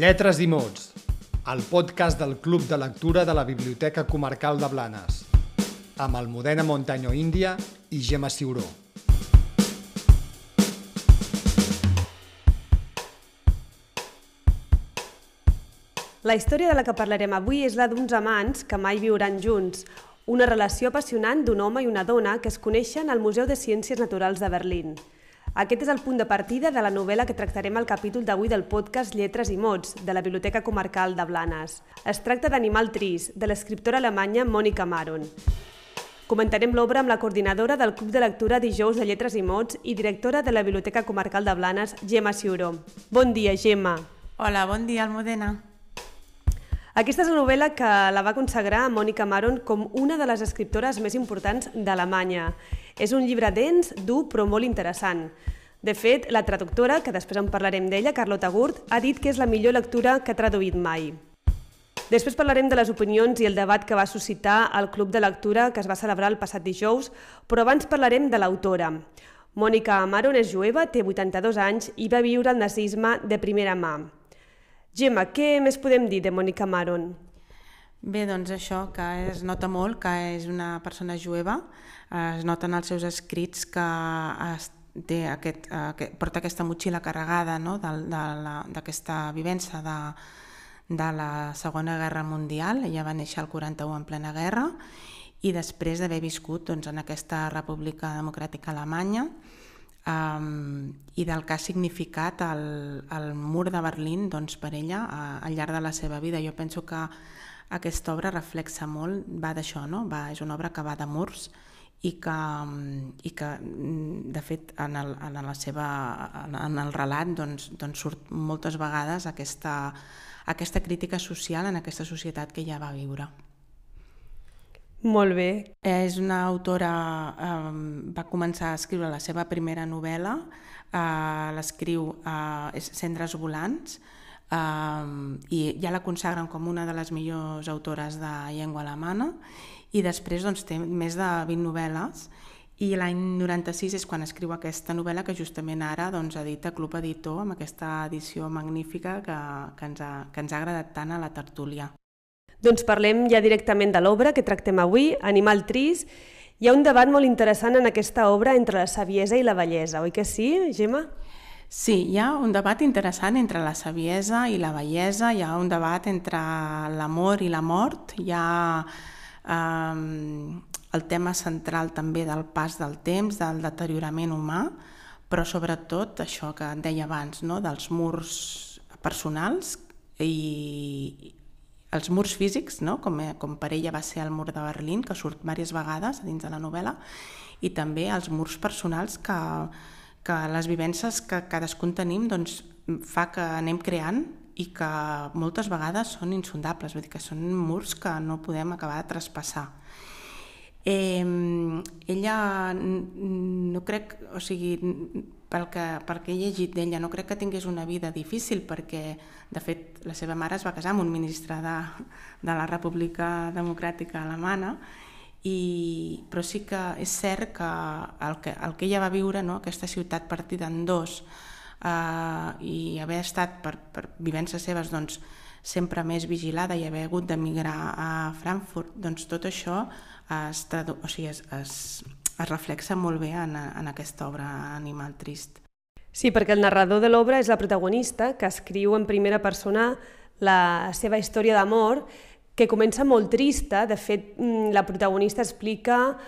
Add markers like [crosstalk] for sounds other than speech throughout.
Lletres i mots, el podcast del Club de Lectura de la Biblioteca Comarcal de Blanes, amb Almudena Montaño Índia i Gemma Ciuró. La història de la que parlarem avui és la d'uns amants que mai viuran junts, una relació apassionant d'un home i una dona que es coneixen al Museu de Ciències Naturals de Berlín. Aquest és el punt de partida de la novel·la que tractarem al capítol d'avui del podcast Lletres i Mots, de la Biblioteca Comarcal de Blanes. Es tracta d'Animal Trist, de l'escriptora alemanya Mònica Maron. Comentarem l'obra amb la coordinadora del Club de Lectura Dijous de Lletres i Mots i directora de la Biblioteca Comarcal de Blanes, Gemma Ciuró. Bon dia, Gemma. Hola, bon dia, Almudena. Aquesta és la novel·la que la va consagrar Mònica Maron com una de les escriptores més importants d'Alemanya. És un llibre dens, dur, però molt interessant. De fet, la traductora, que després en parlarem d'ella, Carlota Gurt, ha dit que és la millor lectura que ha traduït mai. Després parlarem de les opinions i el debat que va suscitar el Club de Lectura que es va celebrar el passat dijous, però abans parlarem de l'autora. Mònica Maron és jueva, té 82 anys i va viure el nazisme de primera mà. Gemma, què més podem dir de Mònica Maron? Bé, doncs això, que es nota molt que és una persona jueva, es noten els seus escrits que té aquest, eh, porta aquesta motxilla carregada no? d'aquesta vivència de, de la Segona Guerra Mundial. Ella va néixer al 41 en plena guerra i després d'haver viscut doncs, en aquesta República Democràtica Alemanya um, i del que ha significat el, el mur de Berlín doncs, per ella uh, al llarg de la seva vida. Jo penso que aquesta obra reflexa molt, va d'això, no? va, és una obra que va de murs i que, i que de fet en el, en la seva, en el relat doncs, doncs surt moltes vegades aquesta, aquesta crítica social en aquesta societat que ja va viure. Molt bé. És una autora, eh, va començar a escriure la seva primera novel·la, eh, l'escriu eh, Cendres volants, eh, i ja la consagren com una de les millors autores de llengua alemana, i després doncs, té més de 20 novel·les, i l'any 96 és quan escriu aquesta novel·la que justament ara doncs, edita Club Editor amb aquesta edició magnífica que, que, ens ha, que ens ha agradat tant a la tertúlia. Doncs parlem ja directament de l'obra que tractem avui, Animal Trist. Hi ha un debat molt interessant en aquesta obra entre la saviesa i la bellesa, oi que sí, Gemma? Sí, hi ha un debat interessant entre la saviesa i la bellesa, hi ha un debat entre l'amor i la mort, hi ha eh, el tema central també del pas del temps, del deteriorament humà, però sobretot això que et deia abans, no? dels murs personals i, els murs físics, no? com, eh, com per ella va ser el mur de Berlín, que surt diverses vegades dins de la novel·la, i també els murs personals que, que les vivències que cadascun tenim doncs, fa que anem creant i que moltes vegades són insondables, vull dir que són murs que no podem acabar de traspassar. Eh, ella no crec, o sigui, pel que, pel que he llegit d'ella, no crec que tingués una vida difícil perquè, de fet, la seva mare es va casar amb un ministre de, de la República Democràtica Alemana, i, però sí que és cert que el que, el que ella va viure, no, aquesta ciutat partida en dos, eh, i haver estat per, per vivències seves doncs, sempre més vigilada i haver hagut d'emigrar a Frankfurt, doncs tot això es, o sigui, es, es, es reflexa molt bé en, en aquesta obra Animal Trist. Sí, perquè el narrador de l'obra és la protagonista, que escriu en primera persona la seva història d'amor, que comença molt trista. De fet, mm, la protagonista explica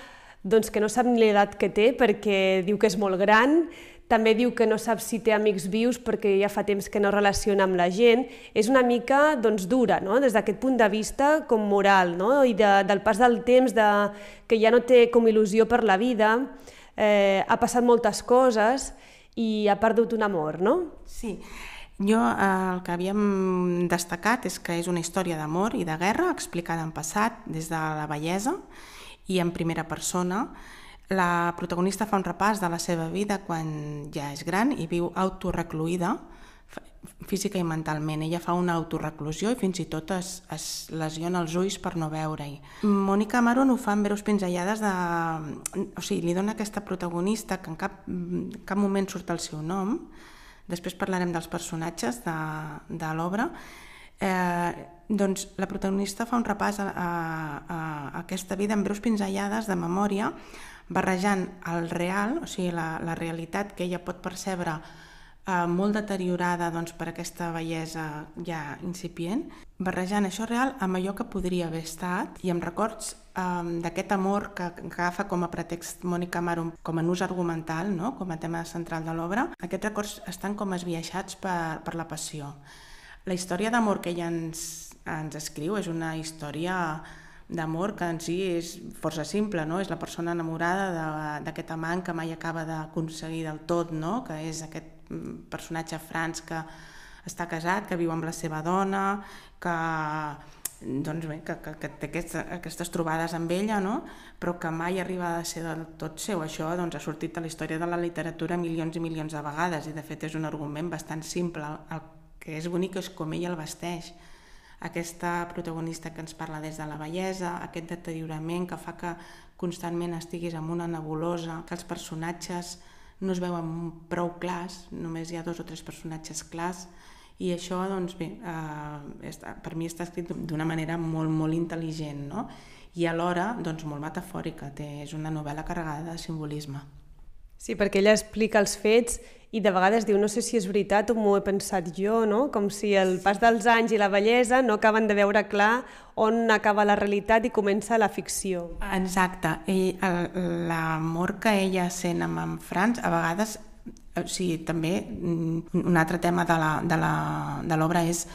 doncs, que no sap ni l'edat que té perquè diu que és molt gran, també diu que no sap si té amics vius perquè ja fa temps que no relaciona amb la gent. És una mica doncs, dura, no? des d'aquest punt de vista com moral, no? i de, del pas del temps, de, que ja no té com il·lusió per la vida, eh, ha passat moltes coses i ha perdut un amor, no? Sí. Jo eh, el que havíem destacat és que és una història d'amor i de guerra explicada en passat des de la bellesa i en primera persona la protagonista fa un repàs de la seva vida quan ja és gran i viu autorrecluïda física i mentalment. Ella fa una autorreclusió i fins i tot es, es lesiona els ulls per no veure-hi. Mònica Maron ho fa en veus pinzellades de... O sigui, li dona aquesta protagonista que en cap, cap moment surt el seu nom, després parlarem dels personatges de, de l'obra, eh, doncs la protagonista fa un repàs a, a, a aquesta vida en breus pinzellades de memòria, barrejant el real, o sigui, la, la realitat que ella pot percebre eh, molt deteriorada doncs, per aquesta bellesa ja incipient, barrejant això real amb allò que podria haver estat i amb records eh, d'aquest amor que, que agafa com a pretext Mònica Marum com a nus argumental, no? com a tema central de l'obra. Aquests records estan com esbiaixats per, per la passió. La història d'amor que ella ens, ens escriu és una història d'amor que en si és força simple, no? és la persona enamorada d'aquest amant que mai acaba d'aconseguir del tot, no? que és aquest mm, personatge Franz que està casat, que viu amb la seva dona, que, doncs bé, que, que, que té aquestes, aquestes trobades amb ella, no? però que mai arriba a ser del tot seu. Això doncs, ha sortit a la història de la literatura milions i milions de vegades i de fet és un argument bastant simple. El que és bonic és com ella el vesteix aquesta protagonista que ens parla des de la bellesa, aquest deteriorament que fa que constantment estiguis amb una nebulosa, que els personatges no es veuen prou clars, només hi ha dos o tres personatges clars, i això, doncs bé, eh, per mi està escrit d'una manera molt, molt intel·ligent, no? i alhora doncs, molt metafòrica, té, és una novel·la carregada de simbolisme. Sí, perquè ella explica els fets i de vegades diu, no sé si és veritat o m'ho he pensat jo, no? com si el pas dels anys i la bellesa no acaben de veure clar on acaba la realitat i comença la ficció. Exacte. L'amor que ella sent amb en Franz, a vegades, o sigui, també mm, un altre tema de l'obra és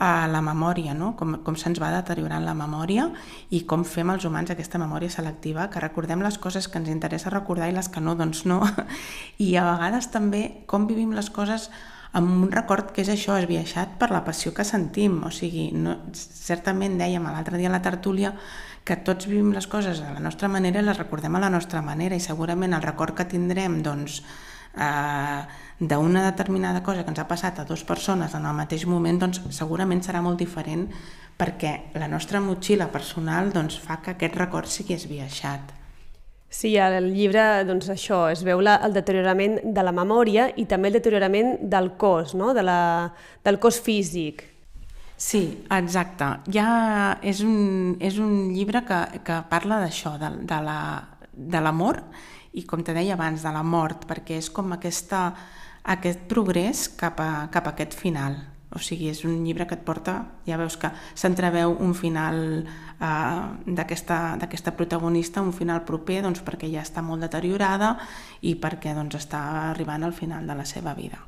a la memòria, no? com, com se'ns va deteriorant la memòria i com fem els humans aquesta memòria selectiva, que recordem les coses que ens interessa recordar i les que no, doncs no. [laughs] I a vegades també com vivim les coses amb un record que és això, esbiaixat per la passió que sentim. O sigui, no, certament dèiem l'altre dia a la tertúlia que tots vivim les coses a la nostra manera i les recordem a la nostra manera i segurament el record que tindrem doncs, eh, d'una determinada cosa que ens ha passat a dues persones en el mateix moment, doncs segurament serà molt diferent perquè la nostra motxilla personal doncs, fa que aquest record sigui esbiaixat. Sí, al llibre, doncs això, es veu la, el deteriorament de la memòria i també el deteriorament del cos, no? de la, del cos físic. Sí, exacte. Ja és un, és un llibre que, que parla d'això, de, de l'amor la, i, com te deia abans, de la mort, perquè és com aquesta, aquest progrés cap a, cap a aquest final. O sigui, és un llibre que et porta, ja veus que s'entreveu un final eh, d'aquesta protagonista, un final proper, doncs, perquè ja està molt deteriorada i perquè doncs, està arribant al final de la seva vida.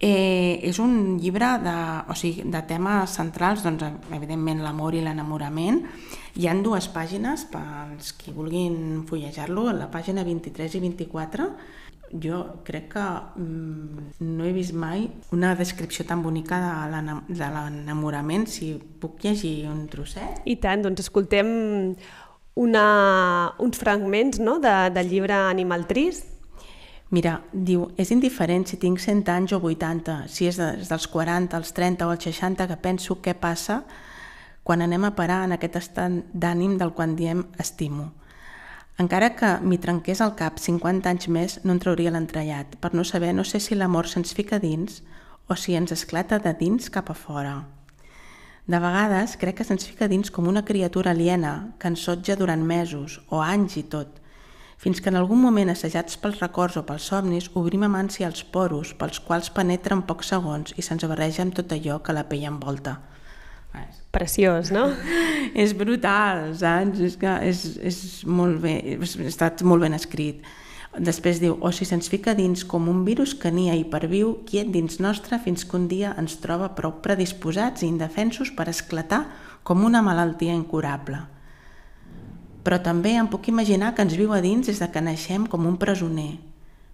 Eh, és un llibre de, o sigui, de temes centrals, doncs, evidentment l'amor i l'enamorament. Hi han dues pàgines pels qui vulguin fullejar-lo, la pàgina 23 i 24, jo crec que mm, no he vist mai una descripció tan bonica de l'enamorament, si puc llegir un trosset. I tant, doncs escoltem una, uns fragments no, de, del llibre Animal Trist, Mira, diu, és indiferent si tinc 100 anys o 80, si és des dels 40, als 30 o als 60 que penso què passa quan anem a parar en aquest estat d'ànim del quan diem estimo. Encara que m'hi trenqués al cap 50 anys més, no en trauria l'entrellat, per no saber no sé si l'amor se'ns fica dins o si ens esclata de dins cap a fora. De vegades crec que se'ns fica dins com una criatura aliena que ens sotja durant mesos o anys i tot, fins que en algun moment, assajats pels records o pels somnis, obrim amb els poros, pels quals penetra en pocs segons i se'ns barreja amb tot allò que la pell envolta. Preciós, no? [laughs] és brutal, saps? És que és, és molt bé, ha estat molt ben escrit. Després diu, o si se'ns fica dins com un virus que nia i perviu, quiet dins nostre fins que un dia ens troba prou predisposats i indefensos per esclatar com una malaltia incurable però també em puc imaginar que ens viu a dins des de que naixem com un presoner.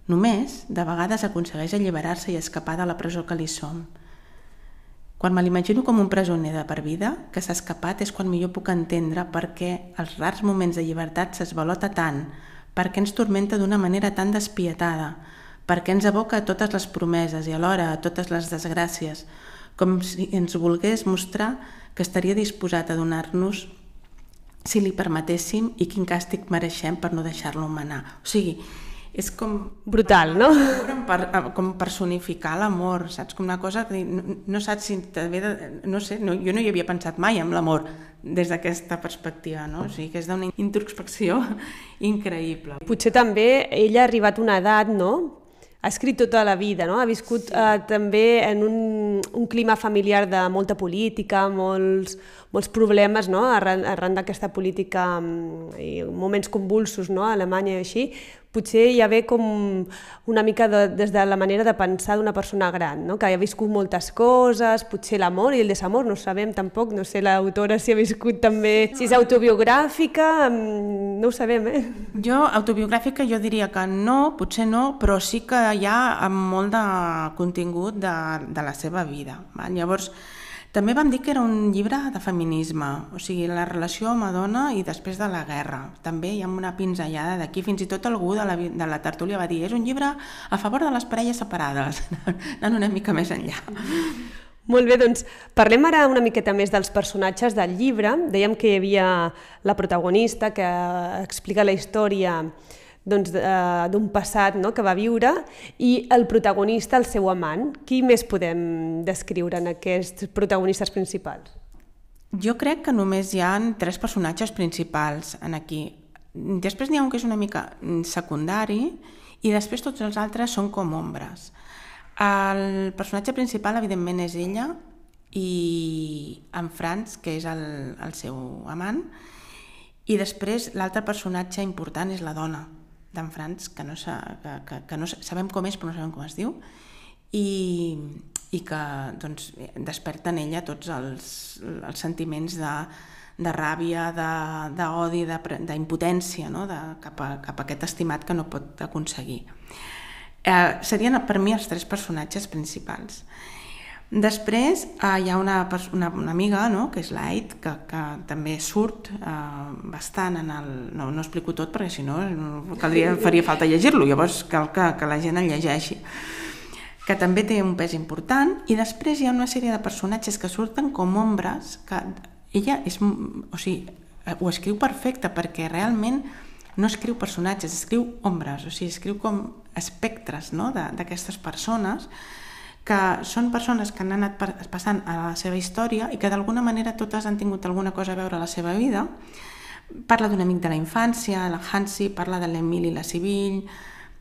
Només, de vegades, aconsegueix alliberar-se i escapar de la presó que li som. Quan me l'imagino com un presoner de per vida, que s'ha escapat és quan millor puc entendre per què els rars moments de llibertat s'esvalota tant, per què ens tormenta d'una manera tan despietada, per què ens aboca a totes les promeses i alhora a totes les desgràcies, com si ens volgués mostrar que estaria disposat a donar-nos si li permetéssim i quin càstig mereixem per no deixar-lo manar. O sigui, és com... Brutal, no? Per, com personificar l'amor, saps? Com una cosa que no, no saps si de... No sé, no, jo no hi havia pensat mai amb l'amor des d'aquesta perspectiva, no? O sigui, que és d'una introspecció [laughs] increïble. Potser també ella ha arribat a una edat, no?, ha escrit tota la vida, no? ha viscut eh, també en un, un clima familiar de molta política, molts, molts problemes no? arran, arran d'aquesta política mm, i moments convulsos no? a Alemanya i així, potser hi ha ve com una mica de, des de la manera de pensar d'una persona gran, no? que ha viscut moltes coses, potser l'amor i el desamor, no sabem tampoc, no sé l'autora si ha viscut també, si és autobiogràfica, mm, no ho sabem, eh? Jo, autobiogràfica, jo diria que no, potser no, però sí que hi ha molt de contingut de, de la seva vida. Val? Llavors, també vam dir que era un llibre de feminisme, o sigui, la relació home-dona i després de la guerra. També hi ha una pinzellada d'aquí, fins i tot algú de la, de la tertúlia va dir és un llibre a favor de les parelles separades, [laughs] anant una mica més enllà. Molt bé, doncs parlem ara una miqueta més dels personatges del llibre. Dèiem que hi havia la protagonista que explica la història doncs, eh, d'un passat no?, que va viure i el protagonista, el seu amant. Qui més podem descriure en aquests protagonistes principals? Jo crec que només hi han tres personatges principals en aquí. Després n'hi ha un que és una mica secundari i després tots els altres són com ombres. El personatge principal, evidentment, és ella i en Franz, que és el, el seu amant, i després l'altre personatge important és la dona, d'en Franz, que no, sa, que, que, que no sabem com és però no sabem com es diu, i, i que doncs, desperta en ella tots els, els sentiments de, de ràbia, d'odi, d'impotència no? de, cap, a, cap a aquest estimat que no pot aconseguir. Eh, serien per mi els tres personatges principals. Després eh, hi ha una, una, una amiga, no?, que és l'Ait, que, que també surt eh, bastant en el... No, no explico tot perquè si no, no caldria, faria falta llegir-lo, llavors cal que, que la gent el llegeixi que també té un pes important, i després hi ha una sèrie de personatges que surten com ombres, que ella és, o sigui, ho escriu perfecte perquè realment no escriu personatges, escriu ombres, o sigui, escriu com espectres no? d'aquestes persones que són persones que han anat passant a la seva història i que d'alguna manera totes han tingut alguna cosa a veure a la seva vida. Parla d'un amic de la infància, la Hansi, parla de l'Emili la Sibyll,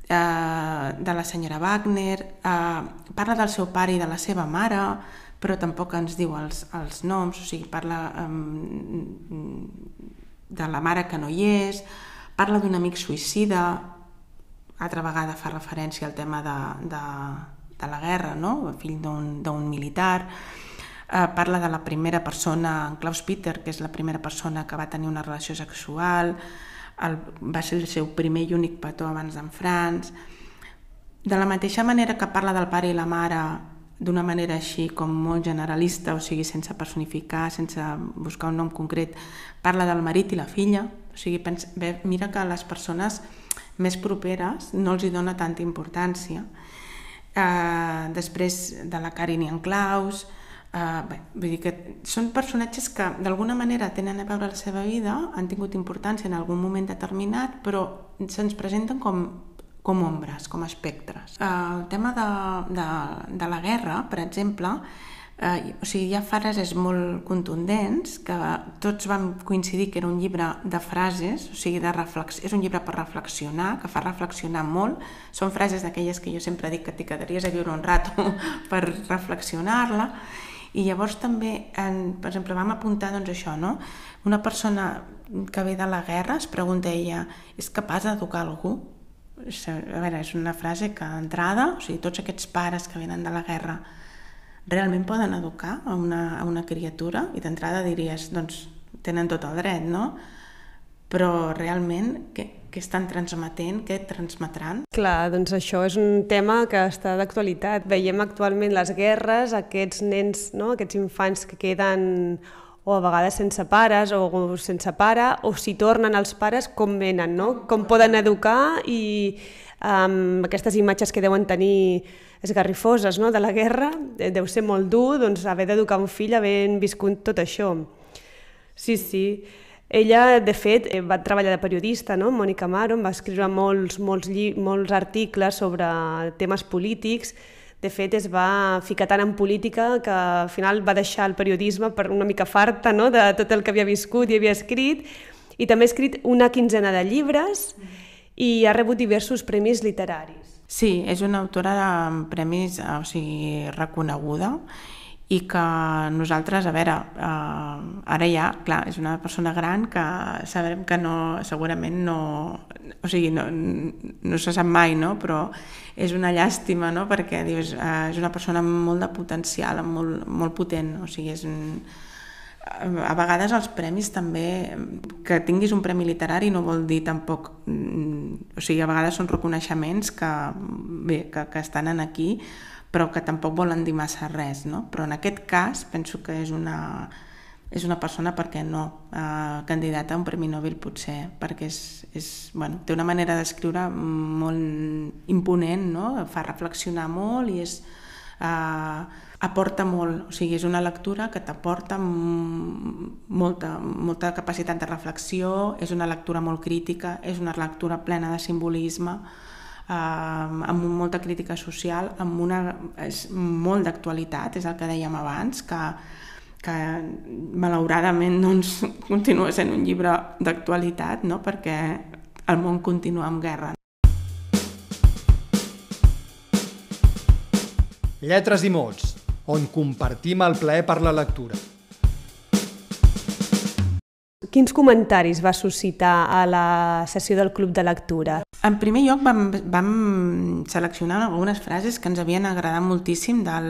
eh, de la senyora Wagner, eh, parla del seu pare i de la seva mare, però tampoc ens diu els, els noms, o sigui, parla eh, de la mare que no hi és, parla d'un amic suïcida, altra vegada fa referència al tema de, de, de la guerra, no? fill d'un militar, eh, parla de la primera persona, Klaus Peter, que és la primera persona que va tenir una relació sexual, el, va ser el seu primer i únic petó abans d'en Franz. De la mateixa manera que parla del pare i la mare d'una manera així com molt generalista, o sigui, sense personificar, sense buscar un nom concret, parla del marit i la filla, o sigui, pensa, bé, mira que les persones més properes no els hi dona tanta importància eh, després de la Karin i en Klaus, eh, bé, vull dir que són personatges que d'alguna manera tenen a veure la seva vida, han tingut importància en algun moment determinat, però se'ns presenten com com ombres, com espectres. Eh, el tema de, de, de la guerra, per exemple, eh, o sigui, hi ha frases molt contundents que tots vam coincidir que era un llibre de frases, o sigui, de reflex... és un llibre per reflexionar, que fa reflexionar molt. Són frases d'aquelles que jo sempre dic que t'hi quedaries a viure un rato [laughs] per reflexionar-la. I llavors també, en, per exemple, vam apuntar doncs, això, no? Una persona que ve de la guerra es pregunta ella, és capaç d'educar algú? A veure, és una frase que d'entrada, o sigui, tots aquests pares que venen de la guerra realment poden educar a una, a una criatura i d'entrada diries, doncs tenen tot el dret, no? Però realment, què, què estan transmetent, què transmetran? Clar, doncs això és un tema que està d'actualitat. Veiem actualment les guerres, aquests nens, no? aquests infants que queden o a vegades sense pares o sense pare, o si tornen els pares, com venen, no? com poden educar i um, aquestes imatges que deuen tenir esgarrifoses no? de la guerra, deu ser molt dur doncs, haver d'educar un fill havent viscut tot això. Sí, sí. Ella, de fet, eh, va treballar de periodista, no? Mònica Maron, va escriure molts, molts, molts articles sobre temes polítics. De fet, es va ficar tant en política que al final va deixar el periodisme per una mica farta no? de tot el que havia viscut i havia escrit. I també ha escrit una quinzena de llibres i ha rebut diversos premis literaris. Sí, és una autora de premis o sigui, reconeguda i que nosaltres, a veure, eh, ara ja, clar, és una persona gran que sabrem que no, segurament no, o sigui, no, no se sap mai, no? però és una llàstima, no? perquè dius, eh, és una persona amb molt de potencial, molt, molt potent, o sigui, és un, a vegades els premis també, que tinguis un premi literari no vol dir tampoc, o sigui, a vegades són reconeixements que, bé, que, que estan en aquí, però que tampoc volen dir massa res, no? Però en aquest cas penso que és una, és una persona, perquè no, eh, candidata a un Premi Nobel potser, perquè és, és, bueno, té una manera d'escriure molt imponent, no? fa reflexionar molt i és, eh, aporta molt, o sigui, és una lectura que t'aporta molta, molta capacitat de reflexió, és una lectura molt crítica, és una lectura plena de simbolisme, eh, amb molta crítica social, amb una, és molt d'actualitat, és el que dèiem abans, que, que malauradament doncs, [laughs] continua sent un llibre d'actualitat, no? perquè el món continua en guerra. Lletres i mots, on compartim el plaer per la lectura. Quins comentaris va suscitar a la sessió del Club de Lectura? En primer lloc vam, vam seleccionar algunes frases que ens havien agradat moltíssim del,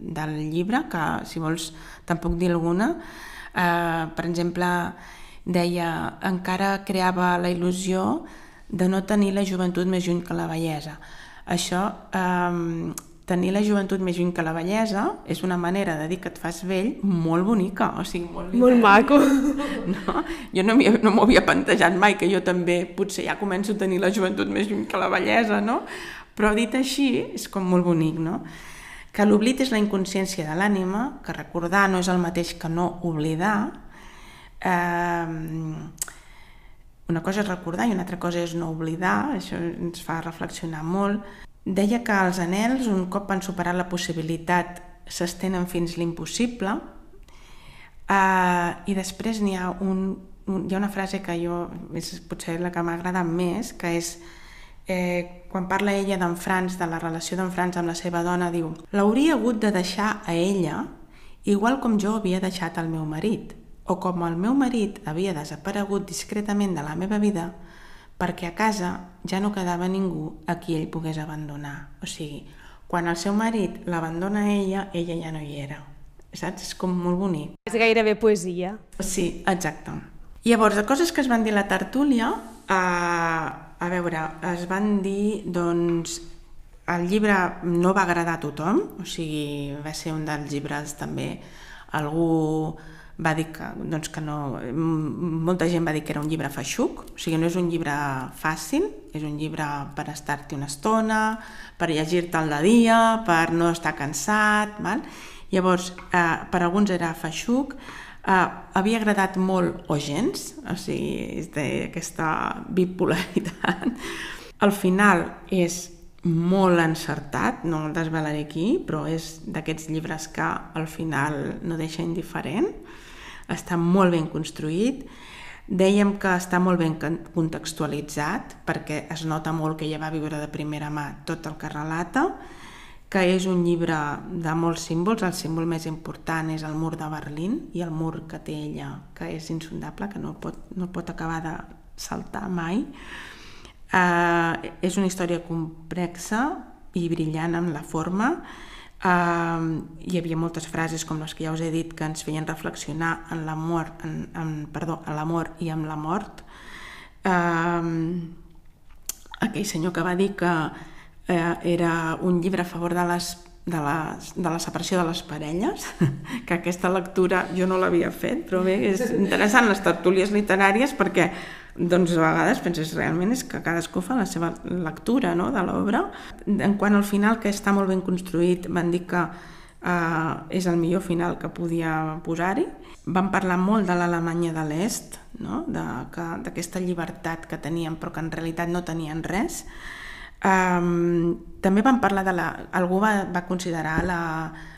del llibre, que si vols te'n puc dir alguna. Eh, per exemple, deia encara creava la il·lusió de no tenir la joventut més lluny que la bellesa. Això eh, tenir la joventut més lluny que la bellesa és una manera de dir que et fas vell molt bonica, o sigui, molt, molt maco. [laughs] No? Jo no m'ho no havia plantejat mai, que jo també potser ja començo a tenir la joventut més lluny que la bellesa, no? Però dit així, és com molt bonic, no? Que l'oblit és la inconsciència de l'ànima, que recordar no és el mateix que no oblidar. Eh, una cosa és recordar i una altra cosa és no oblidar, això ens fa reflexionar molt Deia que els anels, un cop han superat la possibilitat, s'estenen fins l'impossible. Eh, i després n'hi ha, un, un, hi ha una frase que jo, és potser la que m'ha agradat més, que és eh, quan parla ella d'en Frans, de la relació d'en Frans amb la seva dona, diu l'hauria hagut de deixar a ella igual com jo havia deixat el meu marit, o com el meu marit havia desaparegut discretament de la meva vida, perquè a casa ja no quedava ningú a qui ell pogués abandonar. O sigui, quan el seu marit l'abandona a ella, ella ja no hi era. Saps? És com molt bonic. És gairebé poesia. Sí, exacte. Llavors, de coses que es van dir a la tertúlia, a, a veure, es van dir, doncs, el llibre no va agradar a tothom, o sigui, va ser un dels llibres també, algú va dir que, doncs que no, molta gent va dir que era un llibre feixuc, o sigui, no és un llibre fàcil, és un llibre per estar-t'hi una estona, per llegir-te'l de dia, per no estar cansat, val? llavors eh, per alguns era feixuc, eh, havia agradat molt o gens, o sigui, és d'aquesta bipolaritat. Al final és molt encertat, no el desvelaré aquí, però és d'aquests llibres que al final no deixa indiferent està molt ben construït. Dèiem que està molt ben contextualitzat perquè es nota molt que ella va viure de primera mà tot el que relata, que és un llibre de molts símbols. El símbol més important és el mur de Berlín i el mur que té ella, que és insondable, que no pot, no pot acabar de saltar mai. Uh, és una història complexa i brillant amb la forma, Uh, hi havia moltes frases com les que ja us he dit que ens feien reflexionar en l'amor en, en, perdó, en l'amor i en la mort. Uh, aquell senyor que va dir que uh, era un llibre a favor de les de la, de la separació de les parelles, [laughs] que aquesta lectura jo no l'havia fet, però bé, és interessant les tertúlies literàries perquè doncs a vegades penses realment és que cadascú fa la seva lectura no, de l'obra. En quant al final, que està molt ben construït, van dir que eh, és el millor final que podia posar-hi. Vam parlar molt de l'Alemanya de l'Est, no? d'aquesta llibertat que tenien però que en realitat no tenien res. Um, també vam parlar de la... Algú va, va considerar la,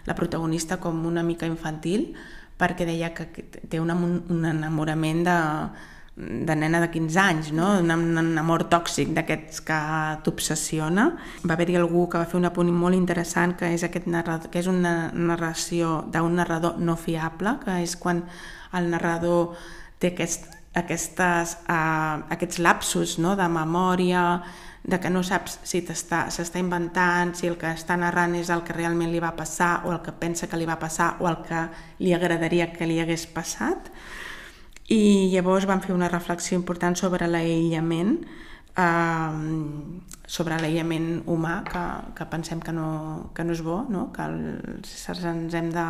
la protagonista com una mica infantil perquè deia que té un, un enamorament de, de nena de 15 anys, no? un, amor tòxic d'aquests que t'obsessiona. Va haver-hi algú que va fer un apunt molt interessant que és, aquest narrador, que és una narració d'un narrador no fiable, que és quan el narrador té aquest, aquestes, uh, aquests lapsos no? de memòria, de que no saps si s'està inventant, si el que està narrant és el que realment li va passar o el que pensa que li va passar o el que li agradaria que li hagués passat. I llavors vam fer una reflexió important sobre l'aïllament, eh, sobre l'aïllament humà, que, que pensem que no, que no és bo, no? que els ens hem de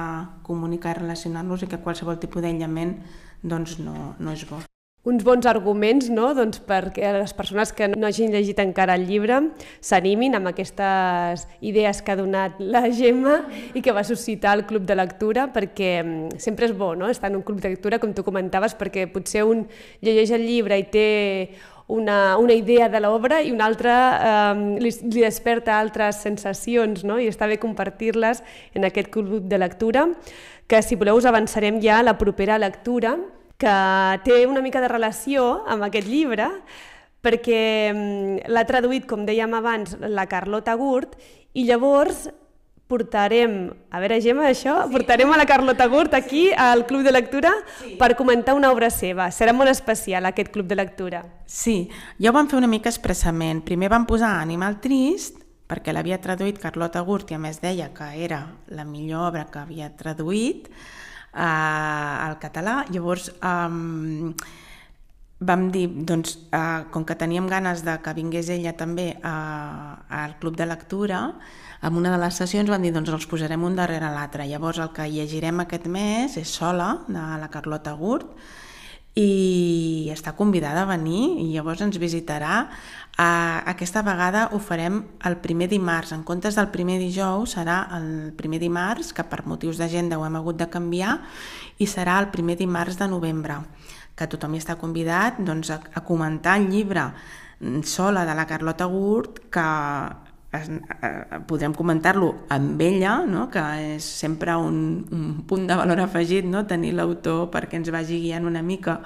comunicar i relacionar-nos i que qualsevol tipus d'aïllament doncs no, no és bo uns bons arguments no? doncs perquè les persones que no hagin llegit encara el llibre s'animin amb aquestes idees que ha donat la Gemma i que va suscitar el club de lectura perquè mm, sempre és bo no? estar en un club de lectura, com tu comentaves, perquè potser un llegeix el llibre i té una, una idea de l'obra i un altre eh, li, li desperta altres sensacions no? i està bé compartir-les en aquest club de lectura que si voleu us avançarem ja a la propera lectura que té una mica de relació amb aquest llibre, perquè mm, l'ha traduït, com dèiem abans, la Carlota Gurt, i llavors portarem, a veure Gemma, això, sí. portarem a la Carlota Gurt aquí al Club de Lectura sí. per comentar una obra seva. Serà molt especial aquest Club de Lectura. Sí, ja ho vam fer una mica expressament. Primer vam posar Animal Trist, perquè l'havia traduït Carlota Gurt i a més deia que era la millor obra que havia traduït, eh, al català. Llavors, eh, vam dir, doncs, eh, com que teníem ganes de que vingués ella també a, al club de lectura, en una de les sessions vam dir, doncs els posarem un darrere l'altre. Llavors el que llegirem aquest mes és Sola, de la Carlota Gurt, i està convidada a venir i llavors ens visitarà. Aquesta vegada ho farem el primer dimarts. En comptes del primer dijous serà el primer dimarts, que per motius d'agenda ho hem hagut de canviar, i serà el primer dimarts de novembre, que tothom hi està convidat doncs, a, comentar el llibre sola de la Carlota Gurt, que podrem comentar-lo amb ella, no? que és sempre un, un punt de valor afegit no? tenir l'autor perquè ens vagi guiant una mica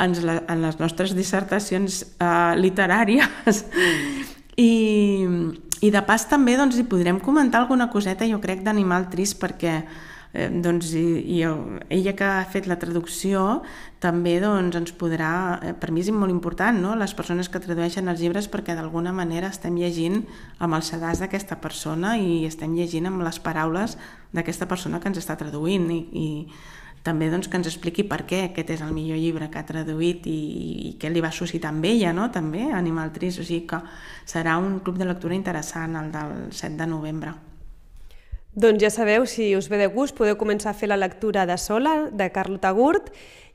en, la, en les nostres dissertacions eh, literàries. I, I de pas també doncs, hi podrem comentar alguna coseta, jo crec, d'Animal Trist, perquè eh, doncs, i, i ella que ha fet la traducció també doncs, ens podrà, eh, per mi és molt important, no? les persones que tradueixen els llibres perquè d'alguna manera estem llegint amb el sedàs d'aquesta persona i estem llegint amb les paraules d'aquesta persona que ens està traduint i, i també doncs, que ens expliqui per què aquest és el millor llibre que ha traduït i, i què li va suscitar amb ella, no? també, Animal Trist, o sigui que serà un club de lectura interessant, el del 7 de novembre. Doncs ja sabeu, si us ve de gust, podeu començar a fer la lectura de Sola, de Carlota Gurt,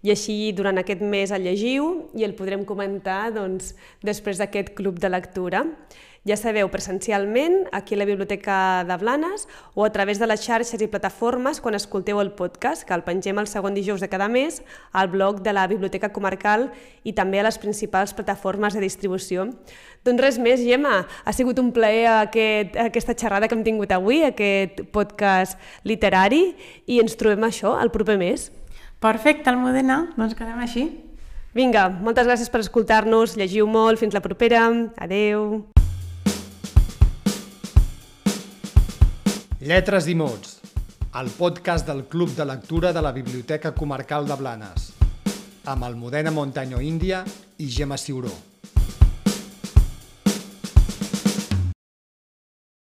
i així durant aquest mes el llegiu i el podrem comentar doncs, després d'aquest club de lectura ja sabeu, presencialment, aquí a la Biblioteca de Blanes o a través de les xarxes i plataformes quan escolteu el podcast, que el pengem el segon dijous de cada mes al blog de la Biblioteca Comarcal i també a les principals plataformes de distribució. Doncs res més, Gemma, ha sigut un plaer aquest, aquesta xerrada que hem tingut avui, aquest podcast literari, i ens trobem això el proper mes. Perfecte, Almudena, doncs quedem així. Vinga, moltes gràcies per escoltar-nos, llegiu molt, fins la propera, adeu. Lletres i mots, el podcast del Club de Lectura de la Biblioteca Comarcal de Blanes, amb Almudena Montaño Índia i Gemma Ciuró.